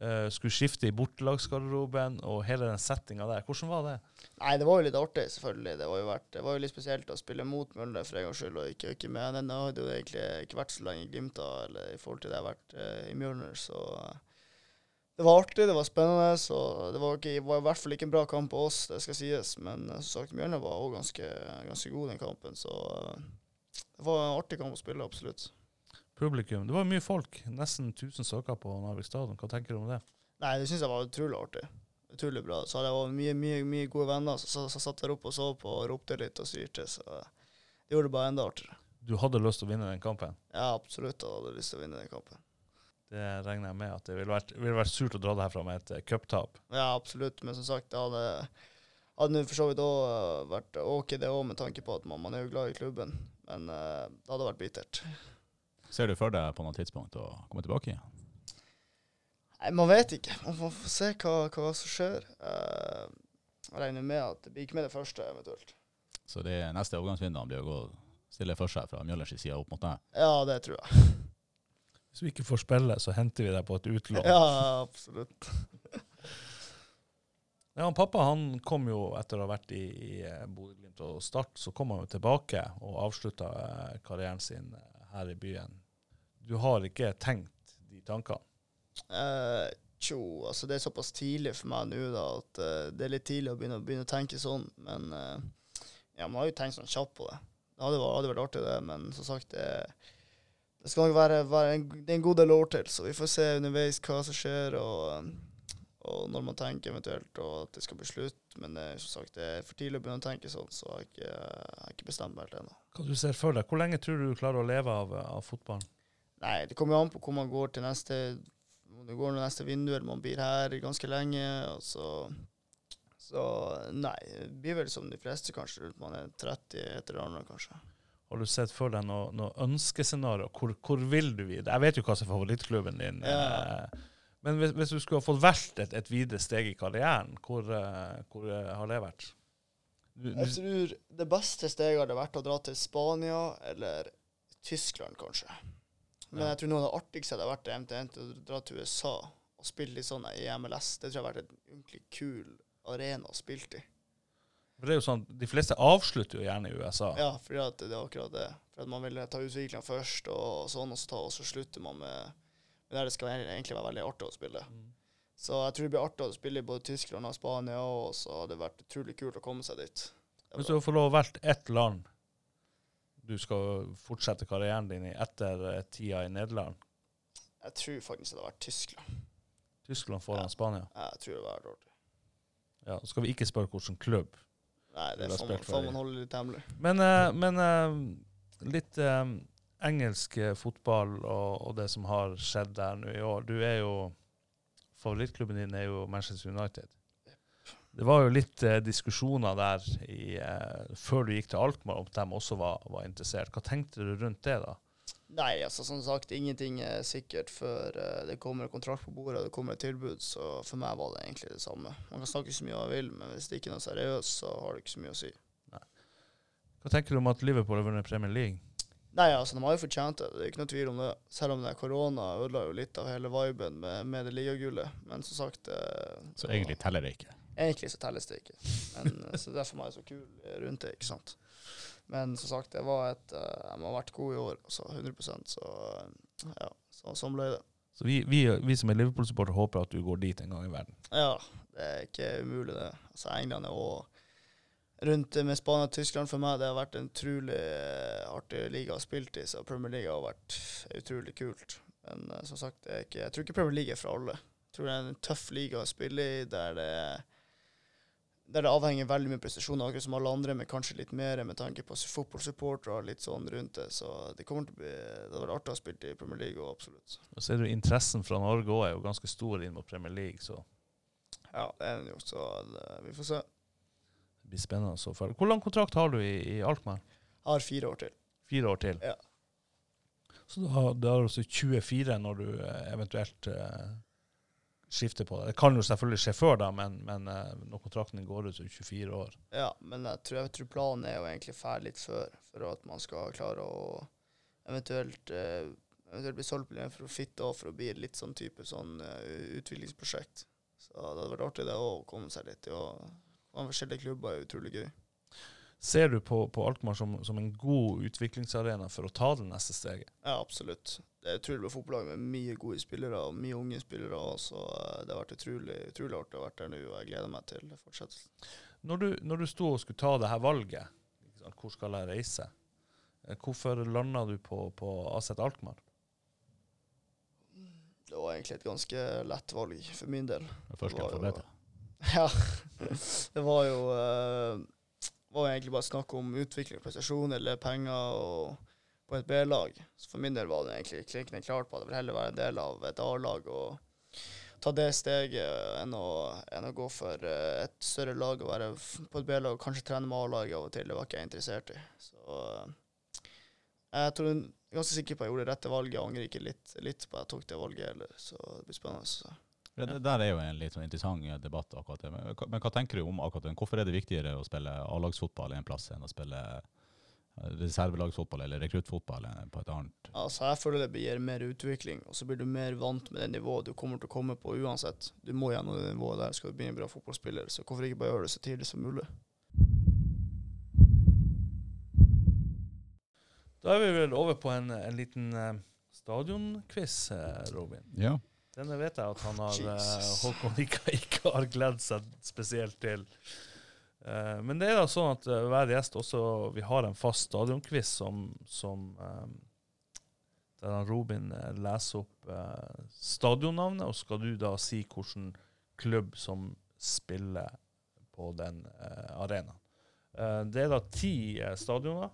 eh, skulle skifte i bortelagsgarderoben og hele den settinga der. Hvordan var det? Nei, det var jo litt artig, selvfølgelig. Det var jo, vært, det var jo litt spesielt å spille mot Mjølner for en gangs skyld, og ikke, ikke med den. Hadde jo egentlig ikke vært så lenge i Glimt da, eller i forhold til det jeg har vært eh, i Mjølner, så eh, det var artig, det var spennende. Så det var, ikke, var i hvert fall ikke en bra kamp på oss, det skal sies. Men eh, som sagt, Mjølner var òg ganske, ganske god den kampen, så eh, det var en artig kamp å spille, absolutt. Publikum. Det var mye folk. Nesten 1000 søker på Narvik stadion. Hva tenker du om det? Nei, det syns jeg var utrolig artig. Utrolig bra. Så hadde jeg mye, mye, mye gode venner som så, satt der oppe og så på og ropte litt og styrte, så det gjorde det bare enda artigere. Du hadde lyst til å vinne den kampen. Ja, absolutt. Jeg hadde lyst til å vinne den kampen. Det regner jeg med at det ville vært, ville vært surt å dra det herfra med et eh, cuptap. Ja, absolutt. Men som sagt, det hadde hadde for så vidt òg vært OK, det òg, med tanke på at man, man er jo glad i klubben. Men uh, det hadde vært bittert. Ser du for deg på noe tidspunkt å komme tilbake igjen? Nei, man vet ikke. Man får får se hva, hva som skjer. Uh, jeg regner med at det blir ikke med det første, eventuelt. Så det neste overgangsvinduene blir å gå stille for seg fra Mjøllers side opp mot deg? Ja, det tror jeg. Hvis vi ikke får spille, så henter vi deg på et utlån. Ja, absolutt. Ja, han Pappa han kom jo etter å ha vært i, i eh, Bodø-Glimt og Start, så kom han jo tilbake og avslutta eh, karrieren sin eh, her i byen. Du har ikke tenkt de tankene? Eh, tjo, altså det er såpass tidlig for meg nå da, at eh, det er litt tidlig å begynne, begynne å tenke sånn. Men eh, ja, man har jo tenkt sånn kjapt på det. Det hadde, vært- hadde vært artig, det, men som sagt det, det skal nok være, være en, det er en god del år til, så vi får se underveis hva som skjer, og, og når man tenker eventuelt og at det skal bli slutt. Men det, er som sagt, det er for tidlig å begynne å tenke sånn, så jeg har ikke, jeg har ikke bestemt meg helt ennå. Hva du ser for deg? Hvor lenge tror du du klarer å leve av, av fotballen? Nei, det kommer jo an på hvor man går til neste Om det går til neste vindu, eller man blir her ganske lenge. Og så, så nei, det blir vel som de fleste, kanskje. Rundt man er 30 et eller annet, kanskje. Har du sett for deg noe, noe ønskescenario? Hvor, hvor vil du videre? Jeg vet jo hva som er favorittklubben din. Ja. eh, Men hvis, hvis du skulle ha fått valgt et, et videre steg i karrieren, hvor, eh, hvor eh, har det vært? Du, Jeg tror det beste steget hadde vært å dra til Spania eller Tyskland, kanskje. Men Ja. jeg tror noe av det artigste hadde vært eventuelt å dra til USA og spille litt sånn i MLS. Det tror jeg hadde vært en ordentlig kul arena å spille i. For det er jo sånn, De fleste avslutter jo gjerne i USA. Ja, fordi at det er akkurat det. For at man vil ta utviklinga først, og sånn, og så, ta, og så slutter man med, med der det skal egentlig være veldig artig å spille. Mm. Så jeg tror det blir artig å spille i både Tyskland og Spania, og så hadde det vært utrolig kult å komme seg dit. Hvis du får lov å velge ett land du skal fortsette karrieren din i etter eh, tida i Nederland, Jeg tror faktisk det hadde vært Tyskland. Tyskland foran Ja. Spania Jeg tror det hadde vært artig. Ja, Så skal vi ikke spørre hvilken klubb. Nei, det får man, får man holde litt hemmelig. Men, uh, men uh, litt uh, engelsk fotball og, og det som har skjedd der nå i år. Du er jo Favorittklubben din er jo Manchester United. Det var jo litt diskusjoner der i, før du gikk til Alkmaar om at de også var, var interessert. Hva tenkte du rundt det, da? Nei, altså som sagt, ingenting er sikkert før eh, det kommer en kontrakt på bordet og det kommer et tilbud, så for meg var det egentlig det samme. Man kan snakke så mye man vil, men hvis det ikke er noe seriøst, så har det ikke så mye å si. Hva tenker du om at Liverpool har vunnet Premier League? Nei, altså, de har jo fortjent det. Det er ikke noe tvil om det. Selv om det er korona ødela jo litt av hele viben med, med det ligagullet. Men som sagt eh, Så egentlig teller det ikke. Egentlig så telles det ikke. Men, eh, så derfor er jeg så kul eh, rundt det, ikke sant. Men som sagt, det var et eh, De har vært gode i år, altså 100% så ja. Så, sånn ble det. Så vi, vi, vi som er Liverpool-supportere håper at du går dit en gang i verden. Ja, det er ikke umulig, det. Altså England og rundt med Spania og Tyskland for meg, det har vært en utrolig eh, artig liga å spille i, så Premier League har vært utrolig kult. Men eh, som sagt, det er ikke, jeg tror ikke Premier League er for alle. Jeg tror det er en tøff liga å spille i, der det, der det avhenger veldig mye prestasjoner, akkurat som alle andre, men kanskje litt mer med tanke på fotballsupportere og litt sånn rundt det. Så det kommer til å bli Det hadde vært artig å ha spilt i Premier League òg, absolutt. Og så er det jo interessen fra Norge òg er jo ganske stor inn mot Premier League, så Ja, det er den jo, så det, vi får se. det blir spennende å følge. Hvor lang kontrakt har du i, i Alkmaar? Har fire år til. Fire år til? Ja. Så da har- da har du altså 24 når du eh, eventuelt eh, skifter på det. Det kan jo selvfølgelig skje før da, men, men eh, når kontrakten går ut, så er du 24 år. Ja, men jeg tror, jeg tror planen er jo egentlig ferdig litt før, for at man skal klare å eventuelt, eh, eventuelt bli solgt på for å fitte av for å bli litt sånn type sånn eh, utviklingsprosjekt. Så det hadde vært artig det å komme seg litt. Og ha forskjellige klubber er utrolig gøy. Ser du på, på Alkmaar som, som en god utviklingsarena for å ta det neste steget? Ja, absolutt. Det er et utrolig bra fotballag med mye gode spillere og mye unge spillere. Så det har vært utrolig, utrolig artig å være der nå, og jeg gleder meg til fortsettelsen. Når du, når du sto og skulle ta det her valget, liksom, hvor skal jeg reise? Eh, Hvorfor landa du på, på Aset Alkmaar? Det var egentlig et ganske lett valg for min del. Det første jeg var får vite. Ja. Det var jo uh, var jo egentlig bare snakk om utvikling, prestasjon eller penger og på et B-lag. Så for min del var det egentlig klinkende klart på at jeg vil heller være en del av et A-lag og ta det steget enn å, enn å gå for eh, et større lag og være på et B-lag og kanskje trene med A-laget av og til. Det var ikke jeg interessert i. Så eh, jeg tror jeg er ganske sikker på at jeg gjorde det rette valget. Jeg angrer ikke litt, litt på at jeg tok det valget heller, så det blir spennende. Så. Ja, det der er jo en litt sånn interessant eh, debatt. akkurat det. Men, hva- tenker du om akkurat den? Hvorfor er det viktigere å spille A-lagsfotball en plass enn å spille reservelagsfotball eller rekruttfotball på et annet. Altså, jeg føler det gir mer utvikling, og så blir du mer vant med det nivået du kommer til å komme på uansett. Du må gjennom det nivået der skal du bli en bra fotballspiller, så hvorfor ikke bare gjøre det så tidlig som mulig? Da er vi vel over på en, en liten eh, stadionquiz, eh, Robin. Ja. Denne vet jeg at han har eh, Håkon ikke, ikke har gledd seg spesielt til. Eh, men det er da sånn at eh, hver gjest også Vi har en fast stadionquiz som, som eh, Der Robin leser opp stadionnavnet, og skal du da si hvilken klubb som spiller på den arenaen. Det er da ti stadioner,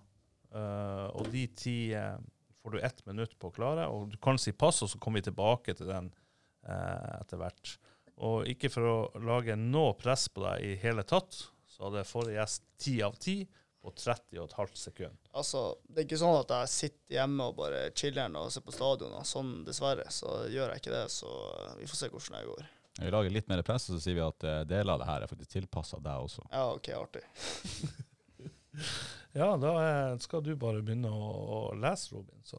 og de ti får du ett minutt på å klare. Og du kan si pass, og så kommer vi tilbake til den etter hvert. Og ikke for å lage noe press på deg i hele tatt, så hadde forrige gjest 10 av 10 på 30,5 sekunder. Altså, det er ikke sånn at jeg sitter hjemme og bare chiller'n og ser på stadion. og Sånn, dessverre, så gjør jeg ikke det. Så vi får se hvordan det går. Vi lager litt mer press, og så sier vi at eh, deler av det her er faktisk tilpassa deg også. Ja, OK, artig. Ja, da eh, skal du bare begynne å, å lese, Robin. Så.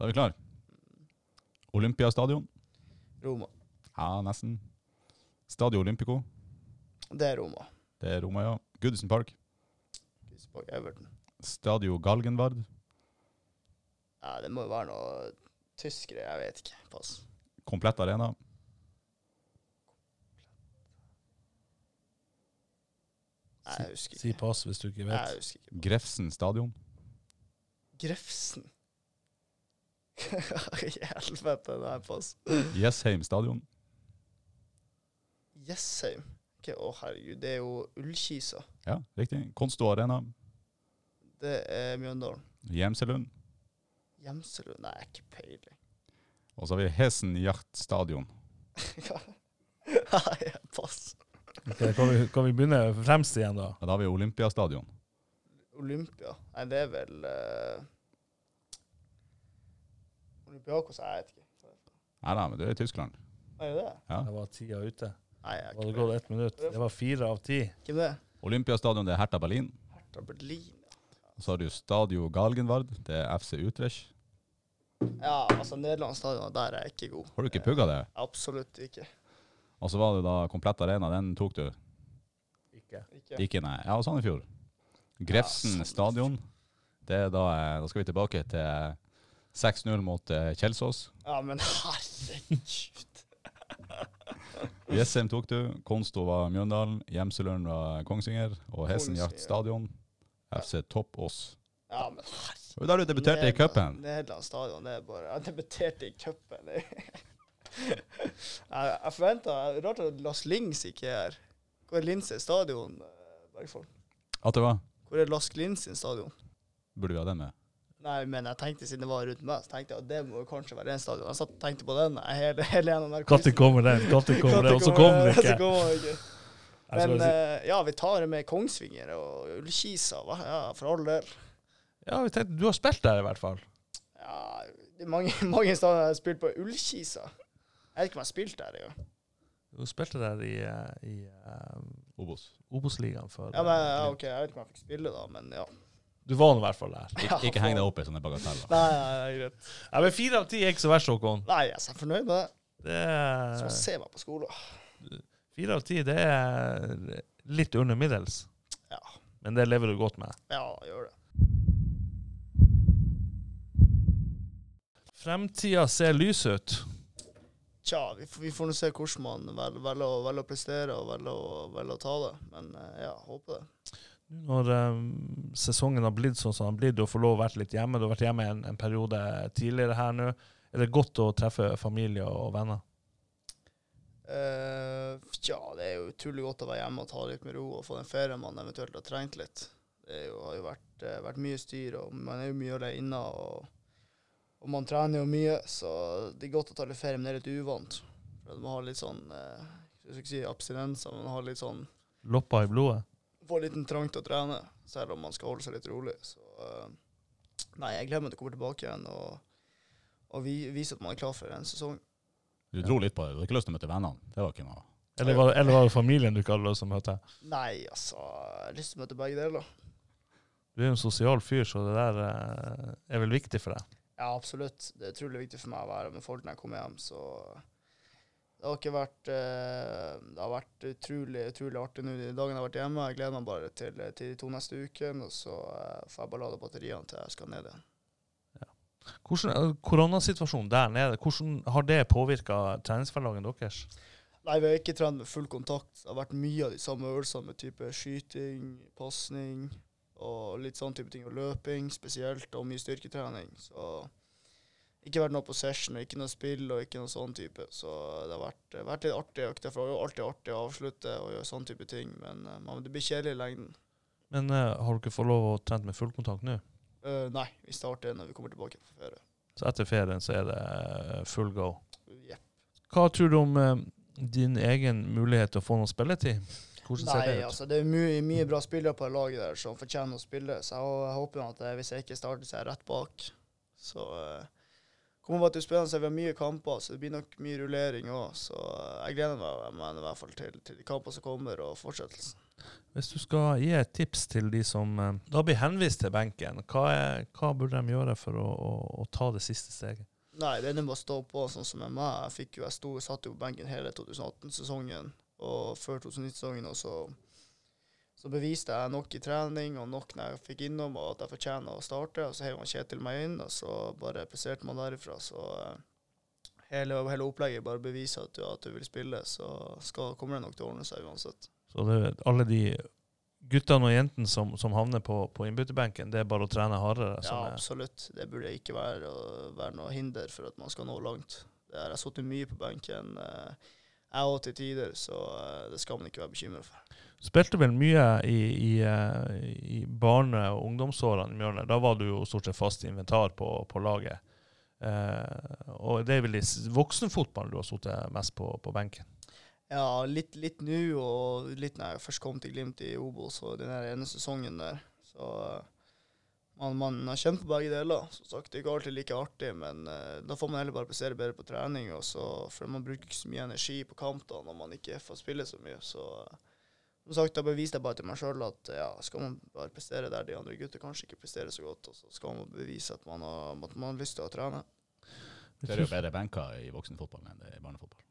Da er vi klar. Olympiastadion. Roma. Ja, nesten. Stadio Olympico. Det er Roma. Det er Roma, ja. Goodison Park. Bak Everton. Stadio Galgenvard. Ja, det må jo være noe tyskere, jeg vet ikke. Pass. Komplett arena. Nei, jeg husker ikke. Si pass hvis du ikke Nei, vet. jeg husker ikke. Grefsen stadion. Grefsen. Helvete, det er pass. Jessheim stadion. Jessheim. Å, herregud, det er jo Ullkisa. Ja, riktig. Konsto arena. Det er Mjøndalen. Gjemselund. Gjemselund? Nei, ikke peiling. Og så har vi Hesen Hjart stadion. Nei, pass. Okay, kan, vi, kan vi begynne fremst igjen, da? Ja, da har vi Olympiastadion. Olympia. Nei, det er vel uh, Olympiakos? Jeg vet ikke. Nei da, men du er i Tyskland. Er det det? Ja. det var tida ute. Nei, jeg Det hadde ikke gått ett minutt. Det var fire av ti. Hvem det? Olympiastadion det er Hertha Berlin. Hertha Berlin. ja. Og så har du Stadio Galgenvard. Det er FC Utrecht. Ja, altså Nederland stadion, der er jeg ikke god. Har du ikke pugga det? Absolutt ikke. Og så var det da komplett arena. Den tok du. Ikke. ikke. Ikke, nei. Ja, Sandefjord. Grefsen Ja, stadion. Det er da, eh, da skal vi tilbake til 6-0 mot eh, Kjelsås. Ja, men herregud. Jessheim tok du. Konsto var Mjøndalen. Gjemselund var Kongsvinger. Og Hessen Jakt stadion. FC Topp Ås. Ja, men herregud. Da du debuterte i cupen. Nederland stadion, det er bare Jeg debuterte i cupen. jeg jeg forventa Rart at Las Lings ikke er her. Hvor er Linse stadion, eh, Bergfold? At det var? Hvor er Las Lins stadion? Burde vi ha den med? Nei, men jeg tenkte siden det var rundt meg, så tenkte jeg at det må jo kanskje være en stadion. Jeg satt og tenkte på den hele, hele gjennom der. Når kommer den? Når kommer den? Og så kommer den ikke. kom den ikke. Men si- eh, ja, vi tar det med Kongsvinger og Ullkisa? Ja, for all del. Ja, vi tenkte, Du har spilt der i hvert fall. Ja, det er mange, mange steder jeg har spilt på Ullkisa. Jeg vet ikke om jeg har spilt der engang. Du spilte der i, eh, i um, Obos. Obos-ligaen før. Ja, men ja, OK, jeg vet ikke om jeg fikk spille da, men ja. Du var nå i hvert fall der. Ik ikke heng deg opp i sånne bagateller. Nei, nei, greit. Ja, men Fire av ti er ikke så verst, Håkon. Nei, jeg er så fornøyd med det. Det Så jeg se meg på skolen. fire av ti det er litt under middels. Ja. Men det lever du godt med. Ja, gjør det. Fremtida ser lys ut. Tja, vi, får- vi får nå se hvordan man vel- velger å, velger å prestere og velger å, velger å ta det. Men eh, ja, håper det. Når eh, sesongen har blitt sånn som den har blitt, og får lov å være litt hjemme, du har vært hjemme en, en periode tidligere her nå, er det godt å treffe familie og venner? Uh, ja, det er jo utrolig godt å være hjemme og ta litt med ro og få den ferien man eventuelt har trengt litt. Det jo, har jo vært, uh, vært mye styr, og man er jo mye alene. Og, og man trener jo mye, så det er godt å ta litt ferie, men det er litt uvant. For Man har litt sånn uh, Jeg skal ikke si abstinenser, men man har litt sånn Loppa i blodet? Får litt trang til å trene, selv om man skal holde seg litt rolig. Så eh, nei, jeg gleder meg til å komme tilbake igjen og, og vi, vise at man er klar for en sesong. Du dro litt på det. Du hadde ikke lyst til å møte vennene. Det var ikke noe. Eller var, eller var det familien du ikke hadde lyst til å møte? Nei, altså Jeg har lyst til å møte begge deler. Du er jo en sosial fyr, så det der eh, er vel viktig for deg. Ja, absolutt. Det er utrolig viktig for meg å være med folk når jeg kommer hjem. Så det har ikke vært eh, Det har vært utrolig, utrolig artig nå de dagene jeg har vært hjemme. Jeg gleder meg bare til, til de to neste ukene, og så eh, får jeg bare lade batteriene til jeg skal ned igjen. Hvordan, eh, koronasituasjonen der nede, hvordan har det påvirka treningshverdagen deres? Nei, vi har ikke trent med full kontakt. Det har vært mye av de samme øvelsene med type skyting, pasning og litt sånn type ting. Og løping spesielt, og mye styrketrening. Så ikke vært noe på session, og ikke noe spill og ikke noe sånn type. Så det har vært, vært litt artig for det er jo alltid artig å avslutte og gjøre sånn type ting. Men eh, man, det blir kjedelig i lengden. Men uh, har dere fått lov å trene med fullkontakt nå? Uh, nei, vi starter når vi kommer tilbake fra ferie. Så etter ferien så er det full go. Jepp. Hva tror du om uh, din egen mulighet til å få noe spilletid? Hvordan ser Nei, det ut? altså det er mye, mye bra spillere på laget der som fortjener å spille. Så jeg, jeg håper at hvis jeg ikke starter, så er jeg rett bak. Så uh, kommer bare til å spille, så vi har mye kamper, så det blir nok mye rullering òg. Så jeg gleder meg, meg i hvert fall til, til de kampene som kommer, og fortsettelsen. Hvis du skal gi et tips til de som eh, da blir henvist til benken, hva, er, hva burde de gjøre for å, å, å ta det siste steget? Nei, det er bare å stå på sånn som med meg. Jeg, fikk jo, jeg sto, satt jo på benken hele 2018-sesongen og før 2019-sesongen, og så, så beviste jeg nok i trening og nok når jeg fikk innom og at jeg fortjener å starte. Og så heiv Kjetil meg inn, og så bare presterte man derifra. Så eh, hele, hele opplegget bare beviser at du, at du vil spille, så skal, kommer det nok til å ordne seg uansett. Så det, alle de guttene og jentene som, som havner på, på innbytterbenken, det er bare å trene hardere? Ja, absolutt. Det burde ikke være, være noe hinder for at man skal nå langt. Jeg har sittet mye på benken, eh, jeg òg til tider, så eh, det skal man ikke være bekymra for. Spilte vel mye i, i, eh, i barne- og ungdomsårene i Mjølner. Da var du jo stort sett fast inventar på, på laget. Eh, og det er vel i voksenfotballen du har sittet mest på, på benken? Ja, litt, litt nå, og litt når jeg først kom til Glimt i Obos og den ene sesongen der. Så eh, man, man har kjent på begge deler. Som sagt, det er ikke alltid like artig, men uh, da får man heller bare prestere bedre på trening. Og så, for man bruker ikke så mye energi på kamp da, når man ikke får spille så mye. Så eh, som sagt, da beviste jeg bare til meg sjøl at ja, skal man bare prestere der de andre gutter kanskje ikke presterer så godt, og så skal man bevise at man har, at man har lyst til å trene. Det er jo bedre benker i voksenfotballen enn det er i barnefotball.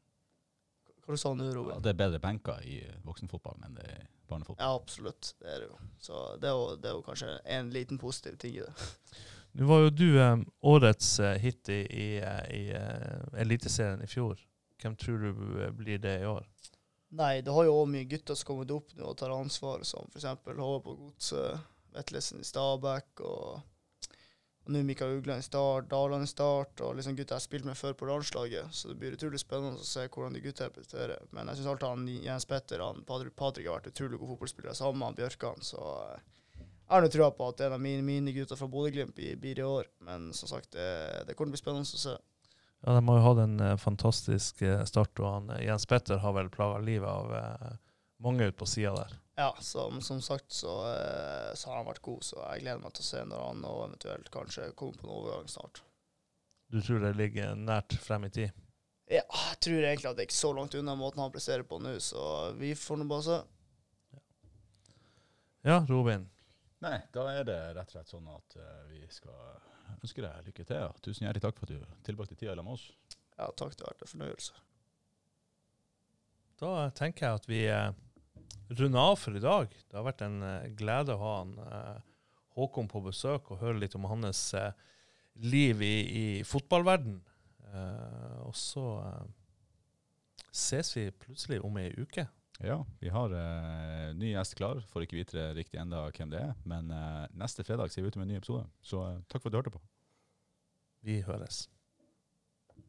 Hva sa du, Ja, Robin? det er bedre benker i voksenfotballen enn det er barnefotball. Ja, absolutt. Det er det jo. Så det er jo, det er jo kanskje en liten positiv ting i det. Nå var jo du eh, årets eh, hit i, i, eh, i eh, Eliteserien i fjor. Hvem tror du blir det i år? Nei, det har jo også mye gutter som kommer opp nå og tar ansvar, som f.eks. Håvard på Godset, Vetlesen i Stabæk og nå Mikael Ugland Start, Daland Start, og liksom gutter jeg har spilt med før på landslaget. Så det blir utrolig spennende å se hvordan de gutta representerer. Men jeg syns alltid han Jens Petter og Patrick, Patrick har vært utrolig gode fotballspillere sammen med Bjørkan, så eh, jeg har nå trua på at en av mine, mine gutter fra Bodø-Glimt blir, i år. Men som sagt, det, det kommer til å bli spennende å se. Ja, De har jo hatt en eh, fantastisk eh, start, og han, Jens Petter har vel plaga livet av mange ute på sida der. Ja, som, som sagt så, eh, så har han vært god, så jeg gleder meg til å se når han og eventuelt kanskje kommer på en overgang snart. Du tror det ligger nært frem i tid? Ja, jeg tror egentlig at det er ikke så langt unna måten han presterer på nå, så vi får nå bare se. Ja, Robin. Nei, da er det rett og slett sånn at eh, vi skal ønske deg lykke til. Tusen hjertelig takk for at du tilbrakte tida sammen med oss. Ja, takk, det har vært en fornøyelse. Da tenker jeg at vi eh, runder av for i dag. Det har vært en eh, glede å ha han, eh, Håkon på besøk og høre litt om hans eh, liv i, i fotballverden. Eh, og så ses vi plutselig om ei uke. Ja, vi har eh, ny gjest klar. Får ikke vite riktig enda hvem det er. Men eh, neste fredag ser vi ut med en ny episode. Så eh, takk for at du hørte på. Vi høres.